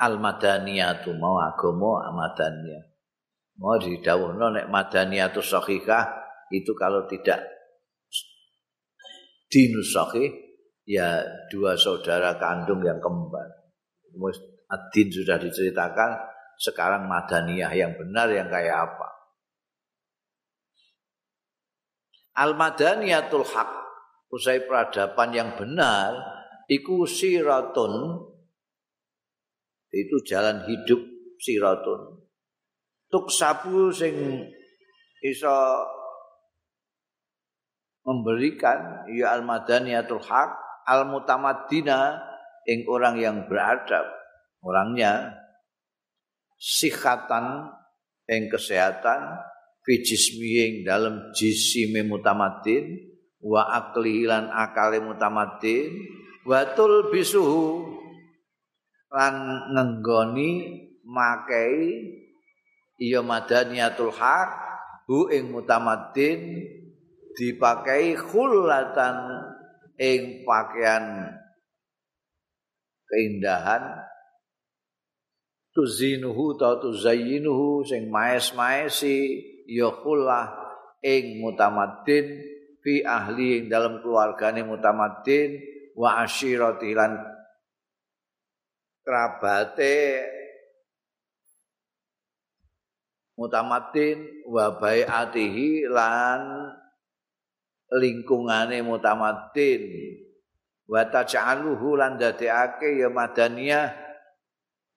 al madaniyatu mau agama madaniyah mau didhawuhno nek madaniyatu sahihah itu kalau tidak dinus ya dua saudara kandung yang kembar. Adin sudah diceritakan sekarang madaniyah yang benar yang kayak apa? Al madaniyatul haq usai peradaban yang benar iku siratun itu jalan hidup siratun tuk sabu sing iso memberikan ya al madaniyatul haq al mutamaddina ing orang yang beradab orangnya sihatan ing kesehatan fi jismi dalam jisime mutamaddin wa akli lan akale mutamaddin wa bisuhu lan nenggoni makai iya madaniyatul haq hu ing mutamaddin dipakai khulatan ing pakaian keindahan. Tuzinuhu ta tuzayyinuhu sing maes-maesi ya khullah ing mutamaddin fi ahli ing dalam keluargane mutamaddin wa ashirati lan kerabate mutamatin wa bai'atihi lan lingkungane mutamatin wa taj'aluhu lan dadekake ya madaniyah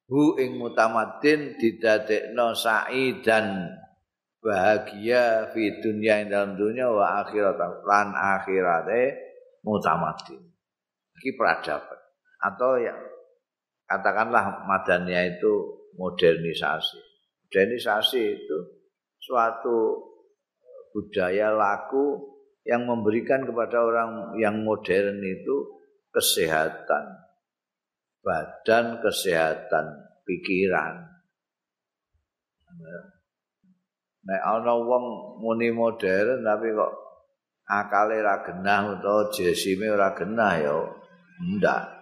hu ing mutamatin didadekno sa'idan bahagia fi dunia ing dalam dunia wa akhirat lan akhirate mutamatin iki peradaban. Atau ya katakanlah madaniyah itu modernisasi Modernisasi itu suatu budaya laku yang memberikan kepada orang yang modern itu kesehatan badan, kesehatan pikiran. Nek ana wong muni modern tapi kok akale ra genah utawa jesime ora genah ya ndak.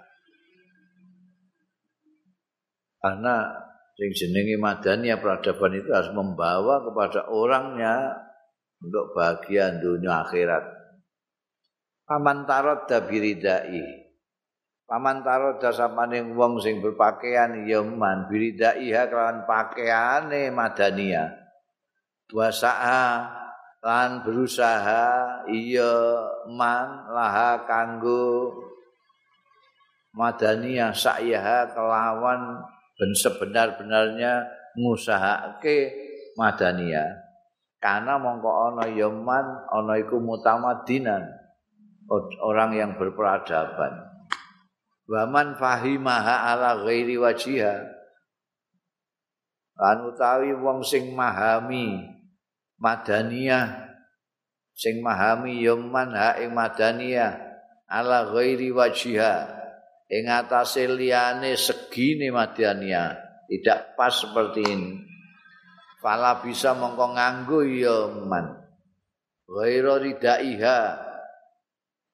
Karena sing jenenge madani peradaban itu harus membawa kepada orangnya untuk bahagia dunia akhirat. Paman tarot dabiridai. Paman tarot dasamaning wong sing berpakaian ya man biridai ha kelawan pakaiane madania. Wasa'a lan berusaha iya man laha kanggo madania sa'yaha kelawan ben sebenar-benarnya ngusahake madania. Karena mongko ana yaman ana iku mutamadinan orang yang berperadaban. Waman fahimaha ala ghairi wajiha lan utawi wong sing mahami madania sing mahami yaman ha ing madania ala ghairi wajiha ing atase liyane segine madania tidak pas seperti ini. Fala bisa mongko nganggo ya man. Ghaira ridaiha.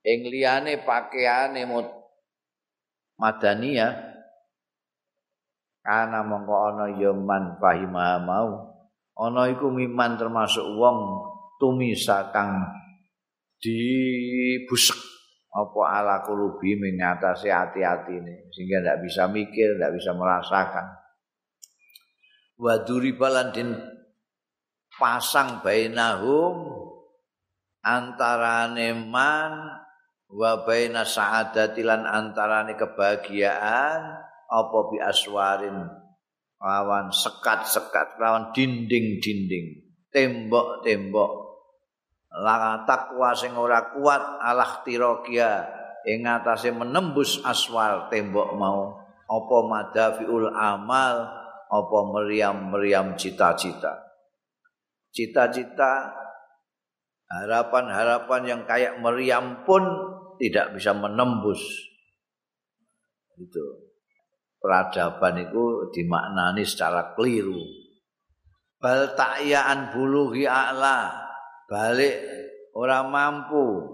Ing liyane pakaiane madania kana mongko ana ya man fahima mau. Ana iku miman termasuk wong tumisa kang dibusek apa ala kulubi mengatasi hati-hati ini sehingga tidak bisa mikir, tidak bisa merasakan. Waduri balandin pasang bainahum antara neman wa baina sa'adatilan antarane kebahagiaan apa bi aswarin lawan sekat-sekat lawan dinding-dinding tembok-tembok la takwa sing ora kuat alah tirokia ing atase menembus aswal tembok mau. Apa madafiul amal apa meriam-meriam cita-cita. Cita-cita harapan-harapan yang kayak meriam pun tidak bisa menembus. Itu. Peradaban itu dimaknani secara keliru. Bal ta'yaan buluhi a'la balik ora mampu.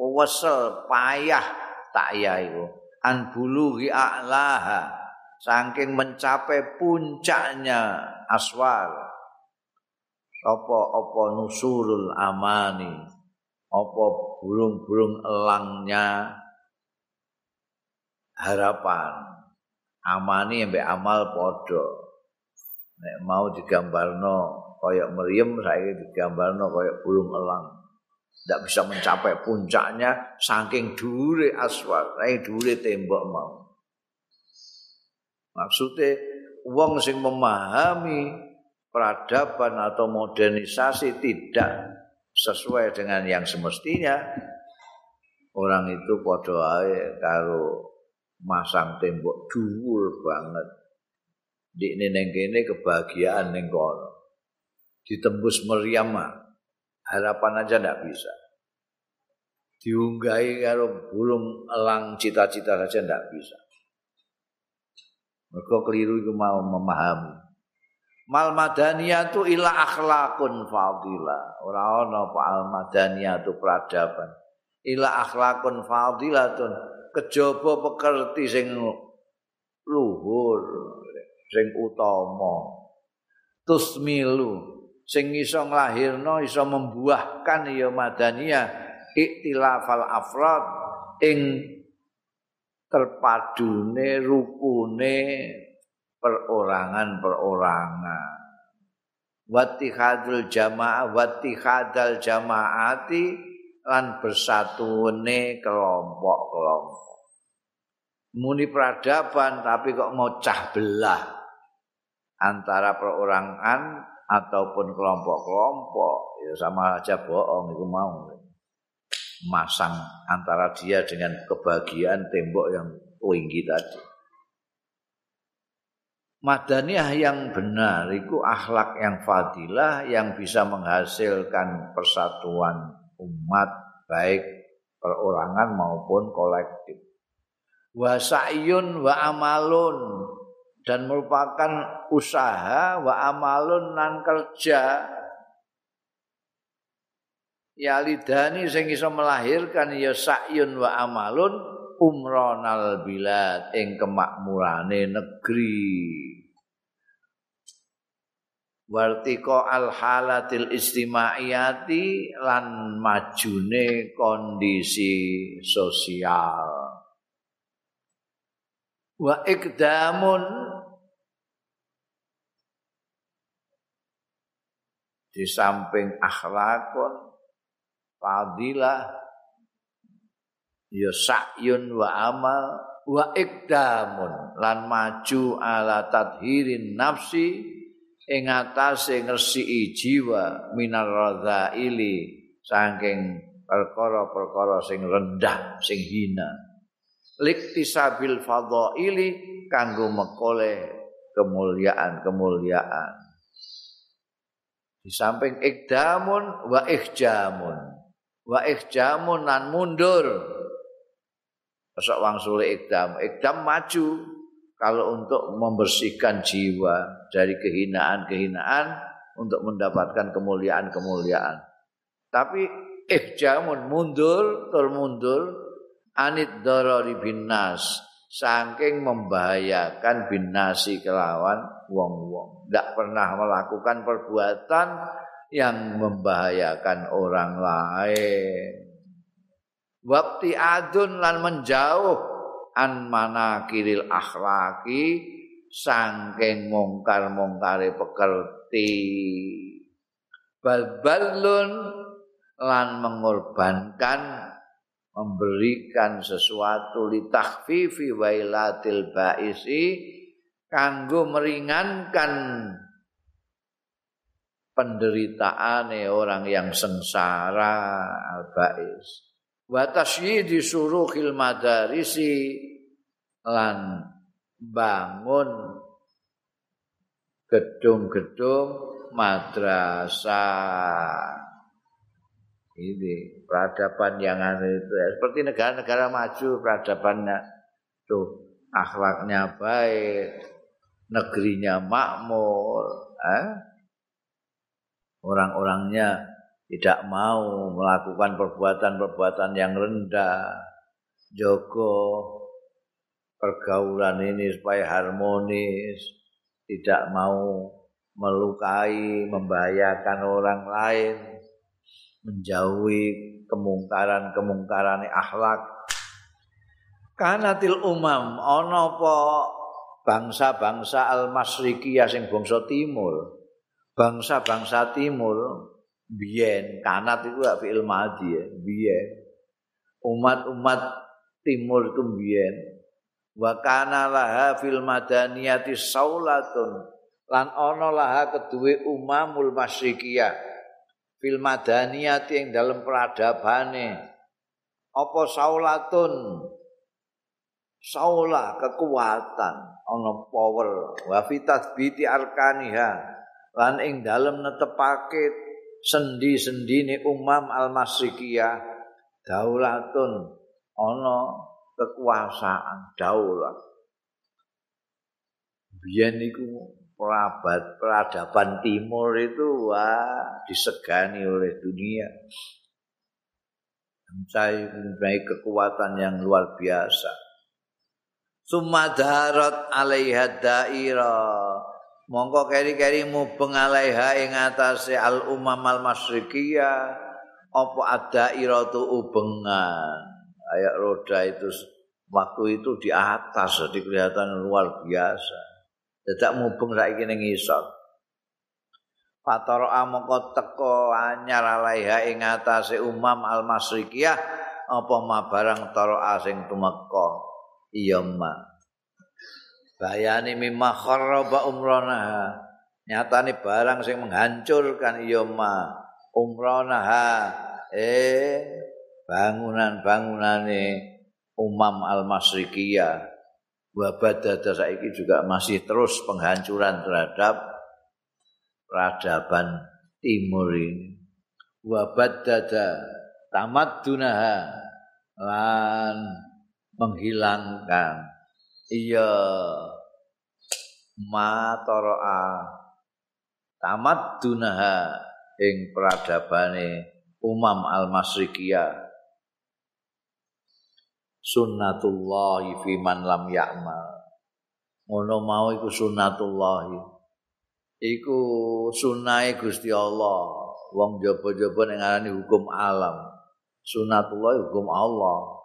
Wesel payah tak ya iku. An bulughi a'laha saking mencapai puncaknya aswar. Apa-apa nusurul amani? Apa burung-burung elangnya? Harapan. Amani mbek amal padha. Nek mau digambarno kaya meriam saya digambarno kaya burung elang tidak bisa mencapai puncaknya saking dure aswar saking dure tembok mau maksudnya wong sing memahami peradaban atau modernisasi tidak sesuai dengan yang semestinya orang itu podo ae karo masang tembok dhuwur banget. Di kene kebahagiaan neng kono. Ditembus meriam harapan aja ndak bisa. Diunggahi karo bulung elang cita-cita saja ndak bisa. Mereka keliru itu mau memahami. Mal madaniyah itu ila akhlakun fadilah. Orang-orang apa al madaniyah itu peradaban. Ila akhlakun fadilatun. kejaba pekerti sing luhur sing utama tusmilu sing iso nglahirno iso membuahkan ya madaniyah iktilafal afrad ing terpadune rukune perorangan-perorangan. Wattihadul jamaah wattihadal jamaati lan bersatuane kelompok-kelompok. Muni peradaban tapi kok ngocah belah antara perorangan ataupun kelompok-kelompok ya sama aja bohong itu mau. Masang antara dia dengan kebahagiaan tembok yang tinggi tadi. Madaniyah yang benar itu akhlak yang fadilah yang bisa menghasilkan persatuan umat baik perorangan maupun kolektif. Wa sa'yun wa amalun dan merupakan usaha wa amalun nan kerja. Ya lidani sing iso melahirkan ya sa'yun wa amalun umronal bilad ing kemakmurane negeri. Wartiko al halatil istimaiyati lan majune kondisi sosial wa ikdamun di samping akhlakun fadilah ya sa'yun wa amal. Wa ikdamun lan maju ala tadhirin nafsi ing atase ngresiki jiwa minar radzaili saking perkara-perkara sing rendah sing hina liktisabil fadhaili kanggo mekole kemuliaan-kemuliaan. Di samping ikdamun wa ihjamun. Wa ihjamun nan mundur. Pesok wangsule ikdam, ikdam maju kalau untuk membersihkan jiwa dari kehinaan-kehinaan untuk mendapatkan kemuliaan-kemuliaan. Tapi ihjamun mundur, termundur anit darari binnas. Saking membahayakan binasi kelawan wong-wong. Tidak pernah melakukan perbuatan yang membahayakan orang lain. Waktu adun lan menjauh an mana kiril akhlaki saking mongkar mongkare pekerti. Bal balun lan mengorbankan memberikan sesuatu li takhfifi wailatil baisi kanggo meringankan penderitaan orang yang sengsara al bais wa tasyidi suruhil madarisi lan bangun gedung-gedung madrasah ini peradaban yang anu itu ya. seperti negara-negara maju peradabannya tuh akhlaknya baik negerinya makmur eh? orang-orangnya tidak mau melakukan perbuatan-perbuatan yang rendah Joko pergaulan ini supaya harmonis, tidak mau melukai, membahayakan orang lain, menjauhi kemungkaran-kemungkaran akhlak. Kanatil umam ana apa bangsa-bangsa al-masrikiyah sing bangsa timur. Bangsa-bangsa timur biyen kanat itu fi'il madhi ya, biyen. Umat-umat timur itu biyen wa kana laha fil madaniyati saulatun lan ana laha keduwe umamul masyrikiyah fil madaniyati ing dalem peradabane apa saulatun? Saula kekuatan ana power. Wa fi tathbiti arkaniha. Lan ing dalem netepake sendi-sendine umam al-masrikiyah daulatun ana kekuasaan daulah biyen niku perabad peradaban timur itu wah disegani oleh dunia. Mencari kekuatan yang luar biasa. Sumadarat alaiha daira. Mongko keri-keri mubeng alaiha ing atase al umam al masyrikiyah apa ada iratu ubengan? Kayak roda itu waktu itu di atas jadi kelihatan luar biasa Dadak mubeng saiki ning isor. Fatara amoko teko anyar alaiha ing atase umam al-masrikiyah apa ma barang tara asing tumeka. Iya ma. Bayani mimma kharraba umrana. Nyatane barang sing menghancurkan iya ma. Umrana eh bangunan-bangunane umam al-masrikiyah. Wabadada saiki juga masih terus penghancuran terhadap peradaban timur ini. Wabadada tamat dunaha lan menghilangkan. Iya matoroa tamat dunaha ing peradabane umam al-masrikiyah sunnatullah fi man lam ya'mal. Ngono mau iku sunnatullah. Iku sunnahe Gusti Allah. Wong jaba-jaba ning ngarani hukum alam. Sunnatullah hukum Allah.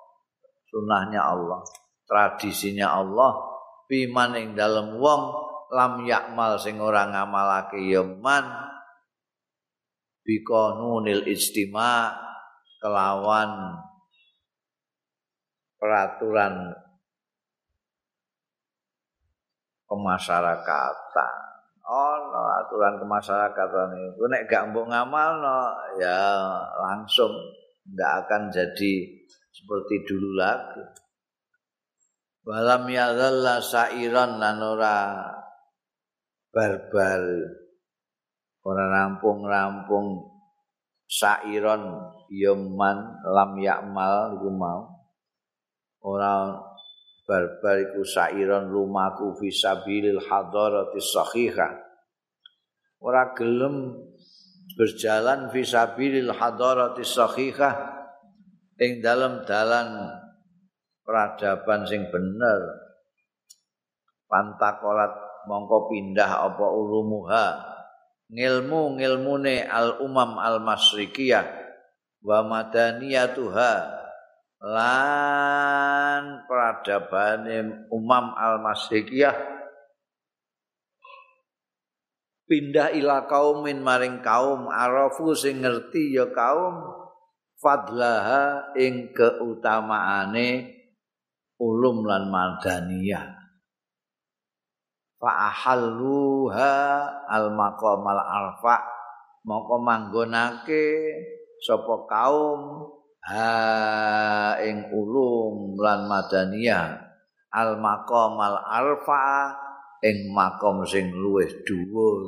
Sunnahnya Allah, tradisinya Allah fi ing dalem wong lam yakmal sing ora ngamalake ya man biqanunil istima kelawan peraturan kemasyarakatan. Oh, no, aturan kemasyarakatan itu nek gak mbok ngamal no, ya langsung nggak akan jadi seperti dulu lagi. Walam yadalla sairan lan ora barbar ora rampung-rampung sairon yaman lam yakmal iku mau ora barbar iku sairon lumaku fisabilil hadarati sahihah ora gelem berjalan fisabilil hadarati sahihah ing dalam dalan peradaban sing bener. Pantakolat mongko pindah apa ulumuha? Ngilmu ngilmune al umam al masrikiyah wa madaniyatuha lan peradaban umam al-masihiyah pindah ila kaumin maring kaum arafu sing ngerti ya kaum fadlaha ing keutamaane ulum lan madaniyah. Fa ahalluha al maqam al arfa moko manggonake sapa kaum ha ing ulum lan madaniyah. Al maqam al arfa ing makom sing luwih dhuwur.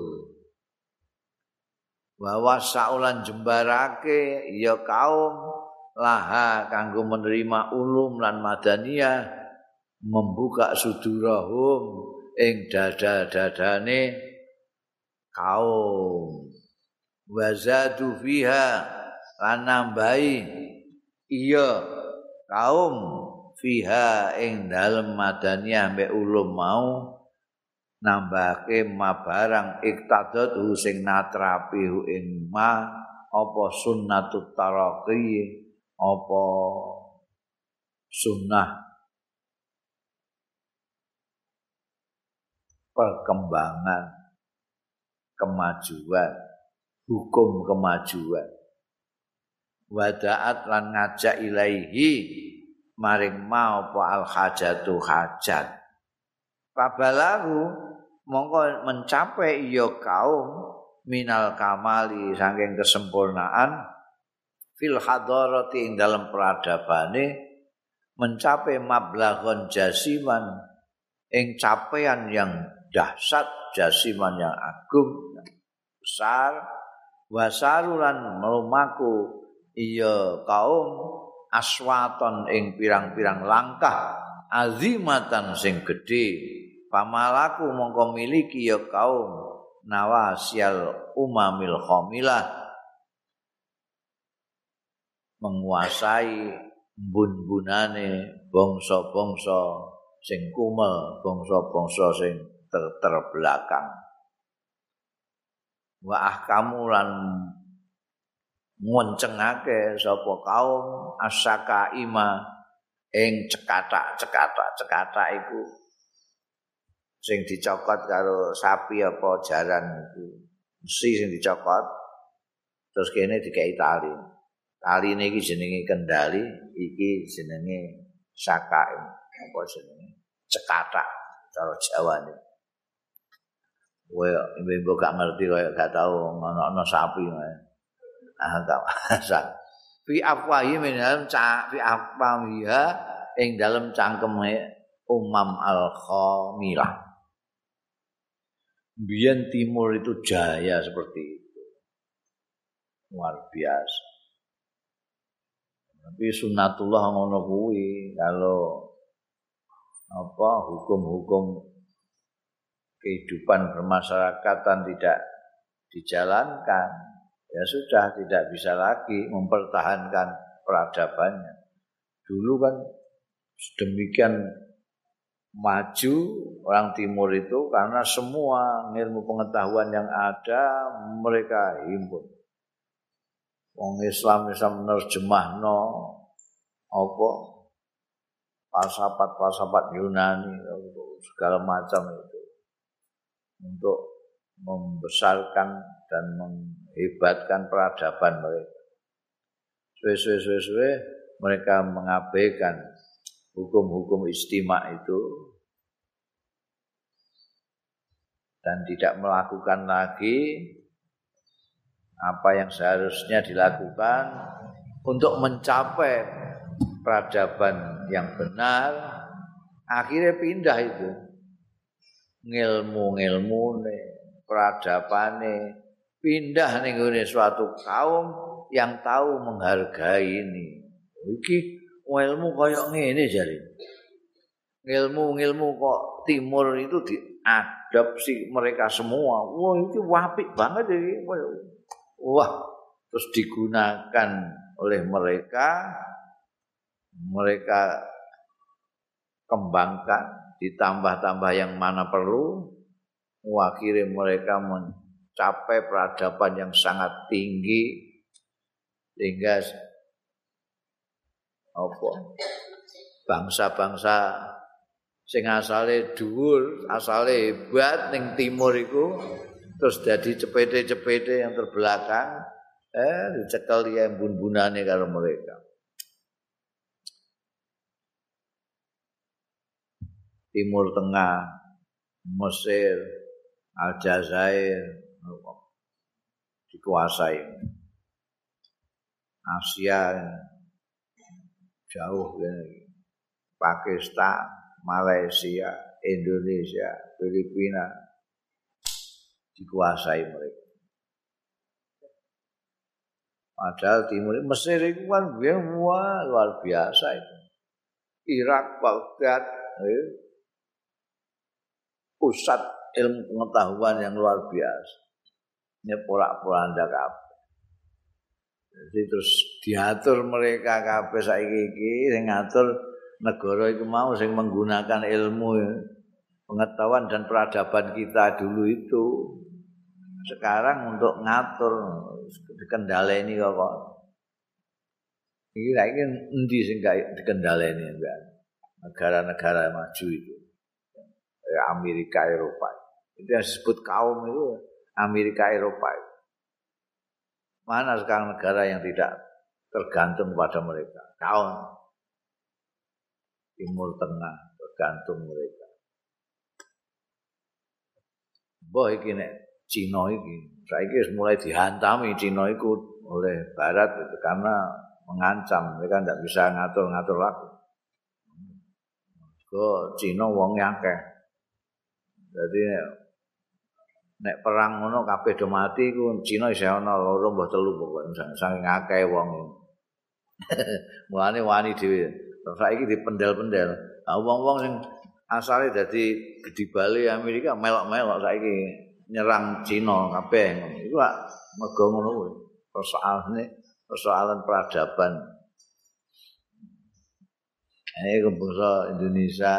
Wa saulan jembarake ya kaum laha kanggo menerima ulum lan madaniyah membuka sudurahum ing dada-dadane kaum. Wazadu fiha lan nambahi iya kaum fiha ing dalem madaniyah mbek ulum mau nambahke ma barang iktadot sing natrapi ing ma apa sunnatut taraqi apa sunnah perkembangan kemajuan hukum kemajuan wadaat lan ngajak ilaihi maring ma apa al hajatu hajat. Pabalahu mongko mencapai iya kaum minal kamali saking kesempurnaan fil hadarati ing dalam peradabane mencapai mablaghon jasiman ing capaian yang dahsyat jasiman yang agung besar wasarulan melumaku iya kaum aswaton ing pirang-pirang langkah azimatan sing gedhe. Pamalaku mongko miliki ya kaum nawasial umamil khamilah menguasai bun-bunane bangsa-bangsa sing kumel bangsa-bangsa sing ter terbelakang wa ahkamu lan ngoncengake sapa kaum asaka ima ing cekatak-cekatak cekatak iku sing dicokot karo sapi apa jaran iku. Mesti sing dicokot terus kene dikei tali. Tali ini jenenge kendali iki jenenge saka apa jenenge? Cekatak cara Jawa ini. Wah, ibu-ibu gak ngerti, kaya gak tahu ngono-ngono sapi. Ah, gak masak. Fi afwahi min dalam fi afwahiha ing dalam cangkeme umam al-khamilah. Biyen timur itu jaya seperti itu. Luar biasa. Tapi sunatullah ngono kuwi kalau apa hukum-hukum kehidupan bermasyarakatan tidak dijalankan ya sudah tidak bisa lagi mempertahankan peradabannya. Dulu kan sedemikian maju orang timur itu karena semua ilmu pengetahuan yang ada mereka himpun. Wong Islam Islam menerjemah no apa falsafat-falsafat Yunani segala macam itu untuk membesarkan dan menghebatkan peradaban mereka. Suwe-suwe mereka mengabaikan hukum-hukum istimak itu dan tidak melakukan lagi apa yang seharusnya dilakukan untuk mencapai peradaban yang benar akhirnya pindah itu ngilmu-ngilmu nih peradabane pindah nih suatu kaum yang tahu menghargai ini iki ilmu koyok ngene jadi ilmu-ilmu kok timur itu di adopsi mereka semua. Wah, itu wapik banget ini. Wah, terus digunakan oleh mereka, mereka kembangkan, ditambah-tambah yang mana perlu, akhirnya mereka mencapai peradaban yang sangat tinggi, sehingga apa bangsa-bangsa sing asale dhuwur, asale hebat ning timur iku terus dadi cepete-cepete yang terbelakang eh dicekel ya bun-bunane karo mereka. Timur Tengah, Mesir, Aljazair dikuasai. Asia jauh Pakistan Malaysia, Indonesia, Filipina dikuasai mereka. Padahal timur Mesir itu kan luar biasa itu. Irak, Baghdad, eh, pusat ilmu pengetahuan yang luar biasa. Ini porak-poranda kabeh. Jadi terus diatur mereka kabeh saiki iki sing ngatur negara itu mau sing menggunakan ilmu pengetahuan dan peradaban kita dulu itu. Sekarang untuk ngatur dikendaleni kok. Ini lagi endi sing gak dikendaleni enggak negara-negara maju itu. Amerika Eropa. Itu yang disebut kaum itu Amerika Eropa mana sekarang negara yang tidak tergantung pada mereka? Kaum Timur Tengah tergantung mereka. Boh iki nek Cina iki saiki mulai dihantami Cina iku oleh barat itu karena mengancam. Mereka tidak bisa ngatur-ngatur lagi. Kok Cina wong akeh. Jadi nek perang ngono kabeh do mati ku Cina isih ana loro mbah telu pokoke saking akeh wong. Mulane wani dhewe. Saiki dipendel-pendel. Ah wong-wong sing asale dadi gede bali Amerika melok-melok saiki nyerang Cina kabeh iku mergo ngono kuwi persoalane persoalan peradaban ini kebangsa Indonesia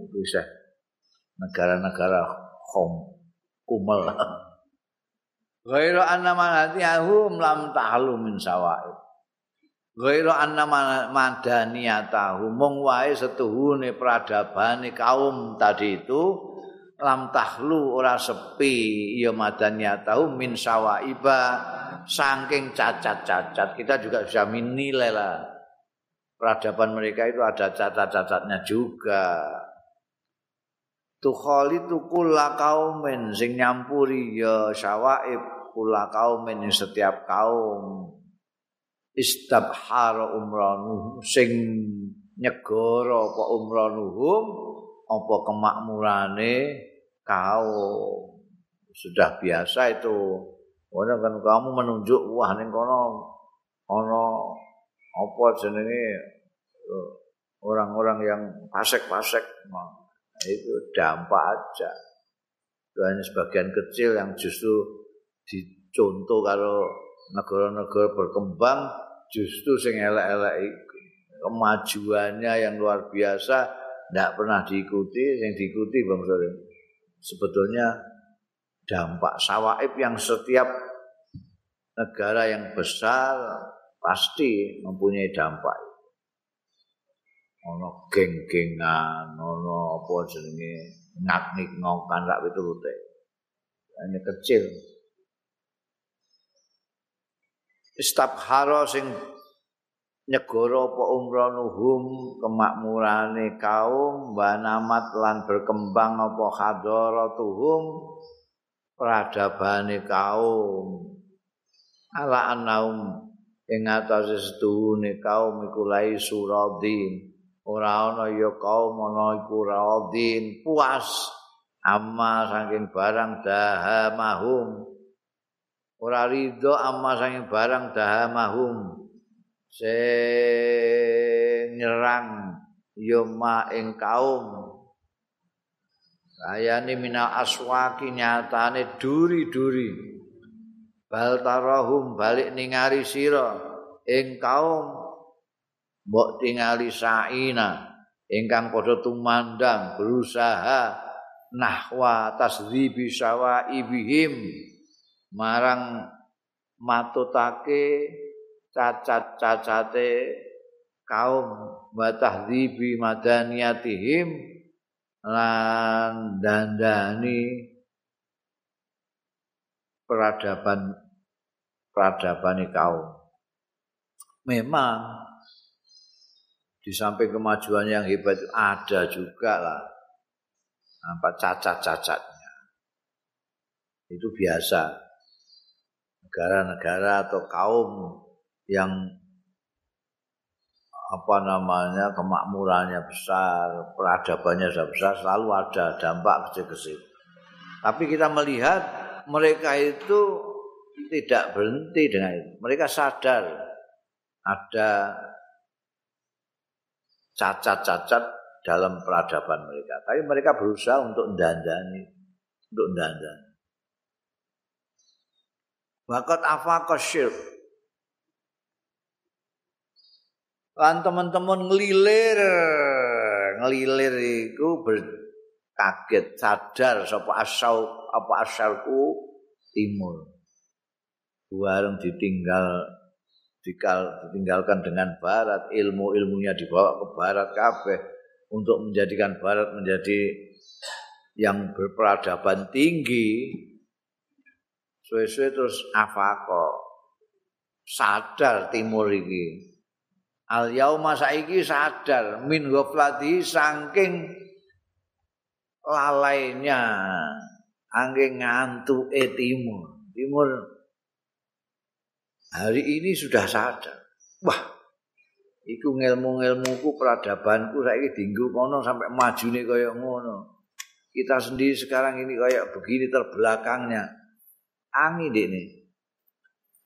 itu negara-negara khom kumel. Ghairu anna manatiyahum lam ta'lu min sawa'id Ghairu anna madaniyatahu. Mung wae setuhune pradabane kaum tadi itu lam tahlu ora sepi ya madaniyatahu min sawaiba. Saking cacat-cacat kita juga bisa menilai lah. Peradaban mereka itu ada cacat-cacatnya juga tukhali tukula kaumen sing nyampuri ya sawaib kula kaumen setiap kaum. Istabhara umranuhum sing nyegara apa umranuhum apa kemakmurane kau sudah biasa itu. Orang kan kamu menunjuk wah ning kono ana apa jenenge orang-orang yang pasek-pasek. nah, itu dampak aja. Itu hanya sebagian kecil yang justru dicontoh kalau negara-negara berkembang justru sing elek-elek kemajuannya yang luar biasa tidak pernah diikuti yang diikuti bang Sore sebetulnya dampak sawaib yang setiap negara yang besar pasti mempunyai dampak ono geng-gengan ono apa jenenge ngak-ngik ngokan rak piturute. Hanya kecil. Istabhara sing nyegara apa umranuhum kemakmurane kaum banamat lan berkembang apa hadaratuhum peradabane kaum. Ala anaum ing atase setuhune kaum iku lai suradin ora ana ya kaum ana iku radin puas. Amma saking barang dahamahum. Ora ridho amma saking barang dahamahum. Sing nyerang ma ing kaum. Ayane minal aswaki nyatane duri-duri. Bal tarahum balik ningali sira ing kaum mbok tingali saina ingkang padha tumandang berusaha nahwa tasdhibi sawa ibihim marang matutake cacat-cacate kaum wa tahdhibi madaniyatihim lan dandani peradaban peradabane kaum. Memang di samping kemajuan yang hebat ada juga lah apa cacat-cacatnya itu biasa negara-negara atau kaum yang apa namanya kemakmurannya besar, peradabannya besar, selalu ada dampak kecil-kecil. Tapi kita melihat mereka itu tidak berhenti dengan itu. Mereka sadar ada cacat-cacat dalam peradaban mereka. Tapi mereka berusaha untuk mendandani, untuk mendandani. Wakat afaqa syirk. Lan teman-teman ngelilir ngelilir iku berkaget sadar sapa asal apa asalku timur bareng ditinggal ditinggalkan dengan barat ilmu-ilmunya dibawa ke barat kabeh. Untuk menjadikan barat menjadi yang berperadaban tinggi suwe-suwe terus afako sadar timur iki. Al yauma saiki sadar min ghaflati saking lalainya angin ngantuk e timur. Timur hari ini sudah sadar. Wah, iku ngelmu-ngelmuku peradabanku saiki dinggo kono sampai majune kaya ngono. Kita sendiri sekarang ini kayak begini terbelakangnya. Angin ini.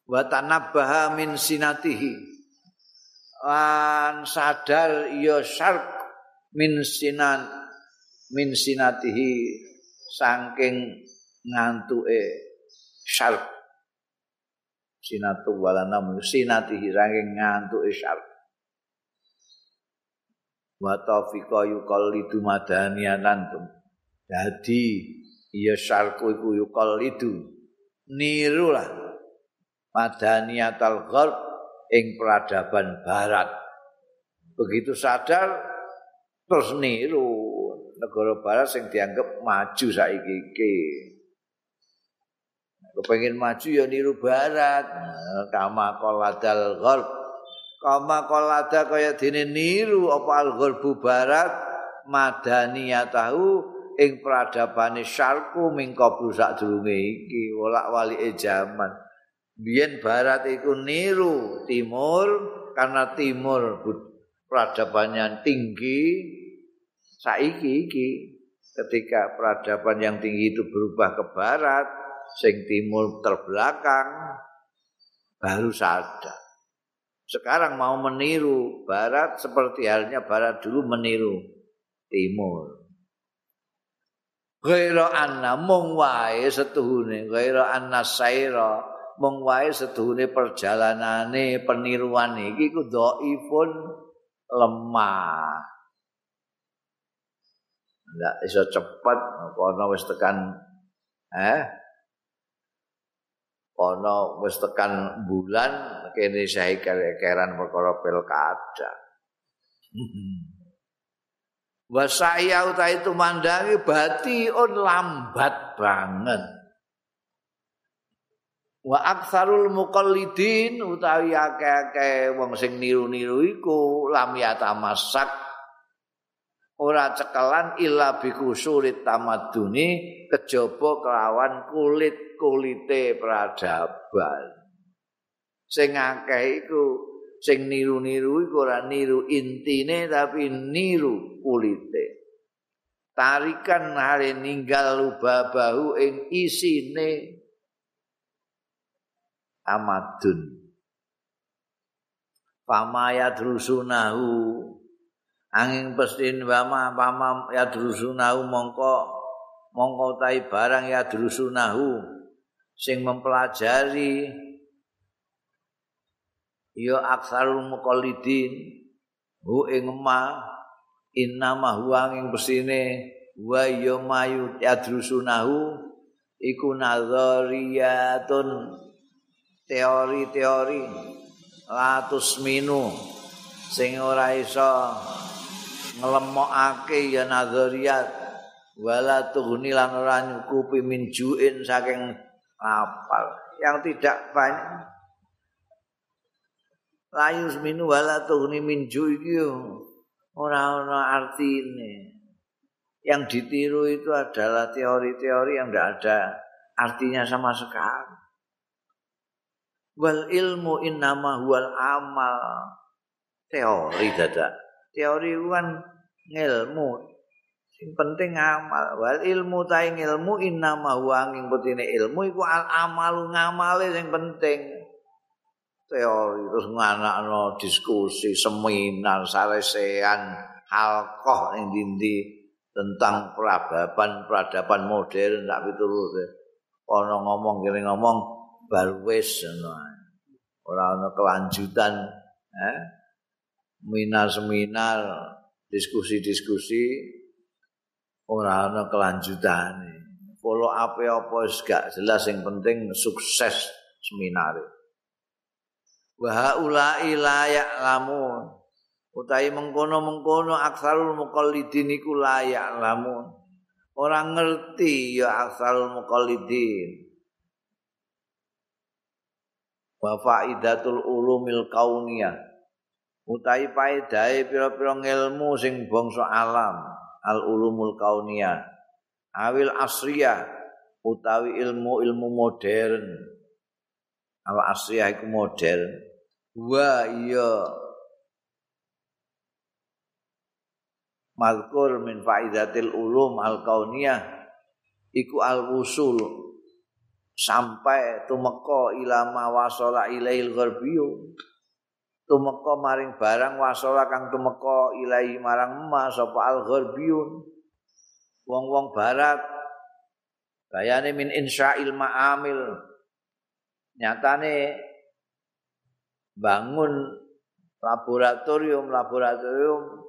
Wa tanabbaha min sinatihi. Lan sadar ya syarq min sinan min sinatihi saking ngantuke syarq sinatu walana sinati saking ngantuk isyar wa taufiqa yuqallidu madaniatan jadi iya syarku iku yuqallidu. Niru lah madaniatal gharb ing peradaban barat. Begitu sadar terus niru. Negara barat sing dianggap maju saiki iki kepengin maju ya niru barat. Kama qaladal gharb kama qalada kaya dene niru apa al gharbu barat? Madaniyatahu ing peradabane syarku mingko sak durunge iki wolak-walike jaman. Biyen barat iku niru timur karena timur peradabannya tinggi. Saiki iki ketika peradaban yang tinggi itu berubah ke barat sing timur terbelakang baru sadar. Sekarang mau meniru barat seperti halnya barat dulu meniru timur. Ghaira anna mung wae setuhune, ghaira anna saira mung wae setuhune perjalanane peniruan iki ku dhaifun lemah. Ndak iso cepet ana wis tekan eh ana wis tekan bulan kene sae keran perkara pilkada. Wa saya uta itu mandangi bati on lambat banget. Wa aksarul muqallidin utawi akeh-akeh wong sing niru-niru iku lam yatamasak ora cekelan illa biku sulit tamaduni kejaba kelawan kulit kulite peradaban. Sing akeh iku sing niru-niru iku ora niru intine tapi niru kulite. Tarikan hale ninggal lubabahu ing isine amadun. Pamaya drusunahu angin pestin wama pama ya drusunahu mongko mongko tai barang ya drusunahu sing mempelajari. Ya aksarul muqallidin hu ing ma inna ing pesine wa ya mayu ya drusunahu iku nazariyatun teori-teori latus minu sing ora iso nglemokake ya nazariyat. Wala tuhni lan ora nyukupi min juin saking apal yang tidak banyak. Layu minu wala tuhni min ju iki ora ana artine. Yang ditiru itu adalah teori-teori yang tidak ada artinya sama sekali. Wal ilmu innama huwal amal. Teori dadak teori kan ngilmu. Sing penting amal wal ilmu ta ilmu inna ma huwa ing petine ilmu iku al amalu ngamale sing penting. Teori terus nganakno diskusi seminar saresean halqah ing dindi tentang peradaban peradaban modern tak piturut ana ngomong kene ngomong baru wis ora ana kelanjutan eh seminar-seminar diskusi-diskusi ora ana kelanjutane. Follow up apa wis gak jelas yang penting sukses seminar. Wa haula'i la. Utai mengkono-mengkono aksarul muqallidin iku la ya'lamun. Orang ngerti ya aksarul muqallidin. Wa faidatul ulumil kauniyah. Utai paedahe pira-pira ilmu sing bangsa alam, al ulumul kauniyah. awil asriyah utawi ilmu-ilmu modern. Al asriyah iku modern. Wa iya. Mazkur min faidatil ulum al kauniyah iku al wusul sampai tumeka ilama wasala ilail gharbiyyu tumeka maring barang wasala kang tumeka ilahi marang emas sapa al gharbiyun wong-wong barat. Bayane min insya'il ma'amil. Nyatane bangun laboratorium laboratorium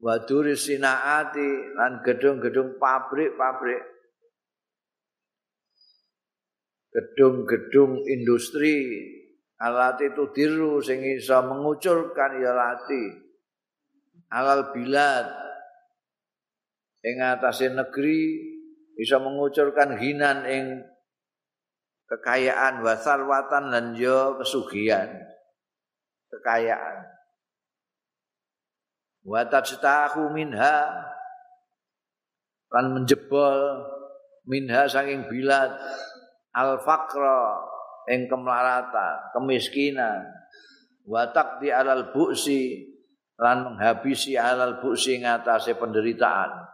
waduri sinaati lan gedung-gedung pabrik-pabrik. Gedung-gedung industri alat itu diru sing iso mengucurkan ya lati. Alal bilad. Ing atase negeri bisa mengucurkan hinan ing kekayaan wasarwatan dan yo pesugihan. Kekayaan. Wa tajtahu minha kan menjebol minha saking bilad. Al faqra ing kemelaratan kemiskinan wa taqdi alal buksi lan menghabisi alal buksi ngatasé penderitaan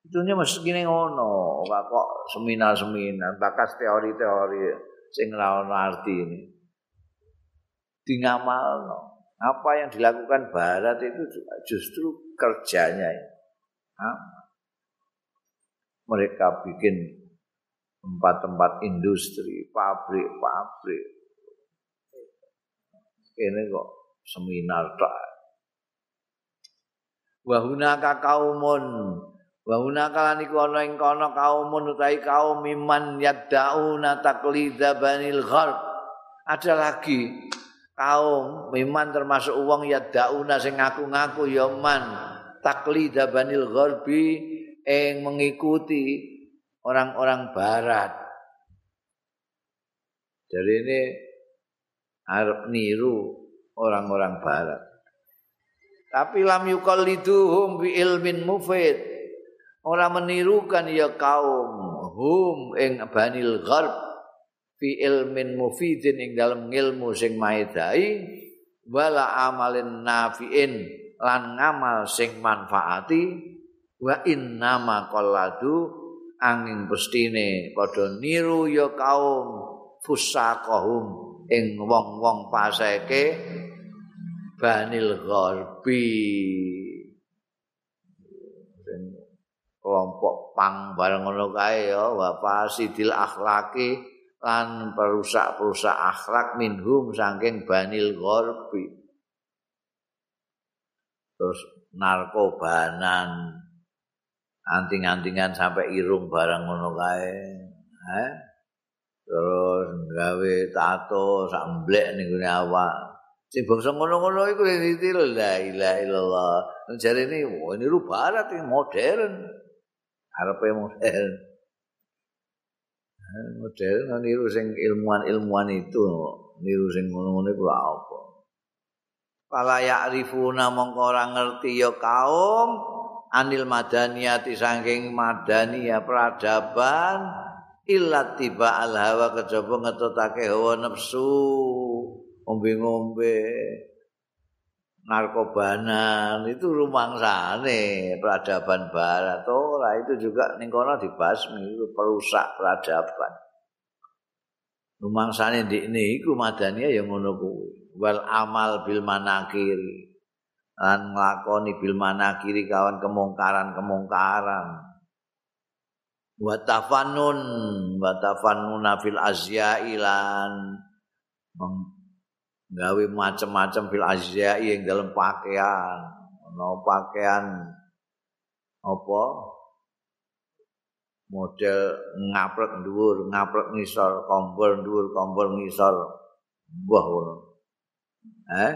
Itunya mesti gini ngono, kok seminar-seminar, bakas teori-teori sing ra arti ini. Di ngamal, apa yang dilakukan Barat itu justru kerjanya. Ha? Mereka bikin tempat-tempat industri, pabrik-pabrik. Ini kok seminar tak. Wahunaka kaumun Wa hunakalan iku ana ing kono kaum utahi kaum miman yad'una taqlidza banil gharb. Ada lagi kaum miman termasuk wong yad'una sing ngaku-ngaku ya man taqlidza banil gharbi ing mengikuti orang-orang barat. Jadi ini arep niru orang-orang barat. Tapi lam yukalliduhum bi ilmin mufid. ora menirukan ya kaum hum ing banil gharb fi ilmin mufidin ing dalam ilmu sing maedai wala amalin nafiin lan ngamal sing manfaati wa innama qalladu angin pestine padha niru ya kaum fusaqahum ing wong-wong paseke banil gharbi. Kelompok pang bareng ngono kae ya wa fasidil akhlaki lan perusak-perusak akhlak minhum saking banil gharbi. Terus narkobanan anting-antingan sampai irung bareng ngono kae eh? terus gawe tato sak mblek ning gone awak sing bangsa ngono-ngono iku ditiru la ilaha illallah jare ini oh, ini barat ini modern arepe model. Model niru sing ilmuwan-ilmuwan itu, niru sing ngono-ngono iku apa? Fala ya'rifuna mongko ora ngerti ya kaum anil madaniyati saking madaniya peradaban illa tiba al hawa kejaba ngetutake hawa nafsu ngombe-ngombe narkobanan itu rumangsane peradaban barat. Ora itu juga ning kono dibasmi itu perusak peradaban. Rumangsane ndikne iku madania ya ngono kuwi. Wal amal bil manakiri lan nglakoni bil manakiri kawan kemungkaran-kemungkaran wa tafannun wa tafannuna fil azyailan gawe macam-macam fil azya'i yang dalam pakaian. Ana pakaian apa? Model ngaprek dhuwur ngaprek ngisor kompor dhuwur kompor ngisor. Mbah ngono. Eh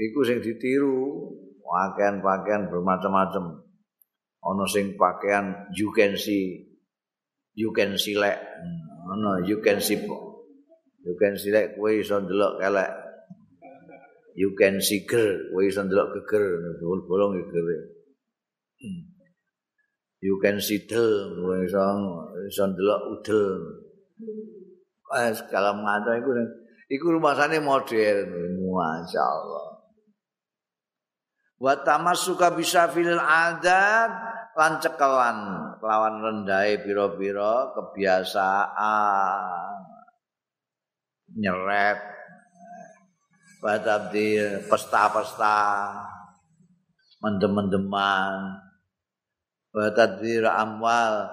iku sing ditiru pakaian-pakaian bermacam-macam. Ana sing pakaian you can see you can see lek. Ana you can see you can see lek kowe iso ndelok kelek you can see girl kowe iso ndelok geger bolong geger you can see del iso iso ndelok udel. Eh segala macam iku iku rumasane modern. Masyaallah wa tamassuka bisa fil adat lan cekelan lawan rendahe pira-pira kebiasaan. Nyeret di pesta-pesta mendem-mendeman. Wa tadbir amwal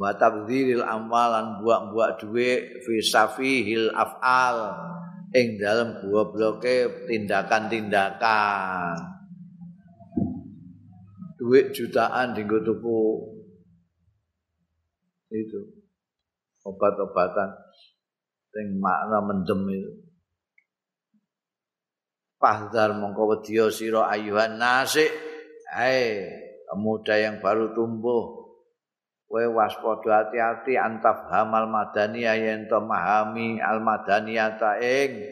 wa tabdziril amwalan buak-buak duit fi safihil af'al. Ing dalam buah bloke tindakan-tindakan duit jutaan dinggo tuku. Itu. Obat-obatan. Sing makna mendem itu. Fahdar mongko wedya sira ayuhan nasik. Hai pemuda yang baru tumbuh. Kowe waspada hati-hati antaf hamal madaniyah yen to mahami al madaniyata ing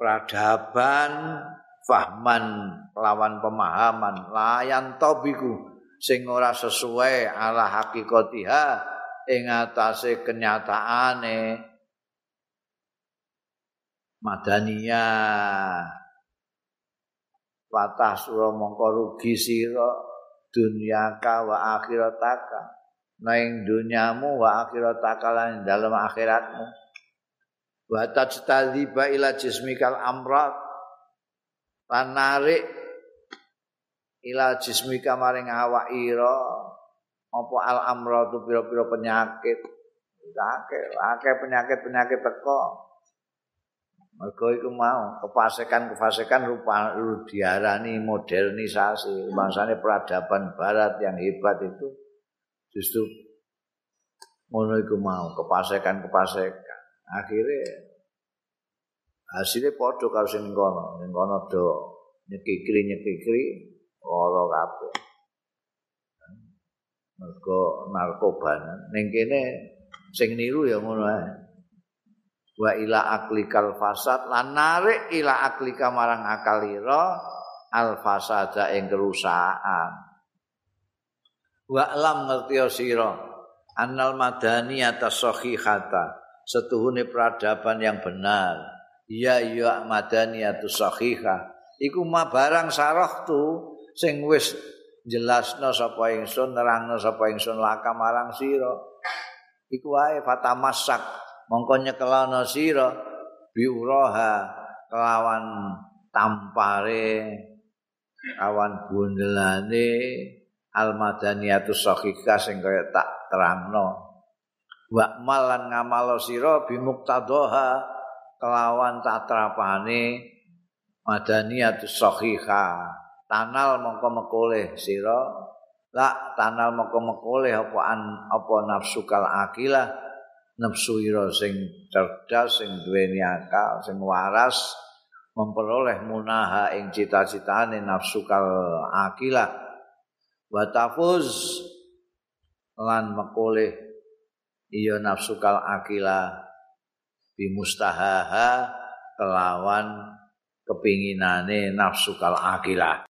peradaban fahman lawan pemahaman layan tobiku sing ora sesuai ala hakikatiha ing atase kenyataane madaniyah Fatah surah mongko rugi sira dunyaka wa akhirataka. Nang dunyamu wa akhirataka lan dalam akhiratmu. Wa tajtadhiba ila jismikal amrat. Lan narik ila jismika maring awak ira apa al amratu pira-pira penyakit. Akeh, akeh penyakit-penyakit teko. Mergo iku mau kefasekan-kefasekan rupa diarani modernisasi. Bangsane peradaban barat yang hebat itu justru ngono iku mau kefasekan-kefasekan. Akhirnya hasilnya padha karo sing kono, ning kono do nyekikri-nyekikri ora kabeh. Mergo narkoba ning kene sing niru ya ngono ae. wa ila aklikal fasad lan narik ila aklika marang akalira al fasada ing kerusakan wa lam ngerti sira annal madani atas sahihata setuhune peradaban yang benar ya ya madani atus sahihah iku ma barang sarah tu sing wis jelasno sapa ingsun nerangno sapa ingsun laka marang sira. Iku wae fatamasak. Mongko nyekelana sira biuraha kelawan tampare awan bundelane almadaniyatus sahihah sing kaya tak terangno. Wa malan ngamalo sira bimuktadha kelawan tatrapane madaniyatus sahihah tanal mongko mekoleh sira. La tanal mongko mekoleh apa an apa nafsu kal akilah. Nafsu ira sing cerdas sing duweni akal sing waras. Memperoleh munaha ing cita-citane nafsu kal akilah. Wa tafuz. Lan mekoleh iya nafsu kal akilah. Bimustahaha kelawan kepinginane nafsu kal akilah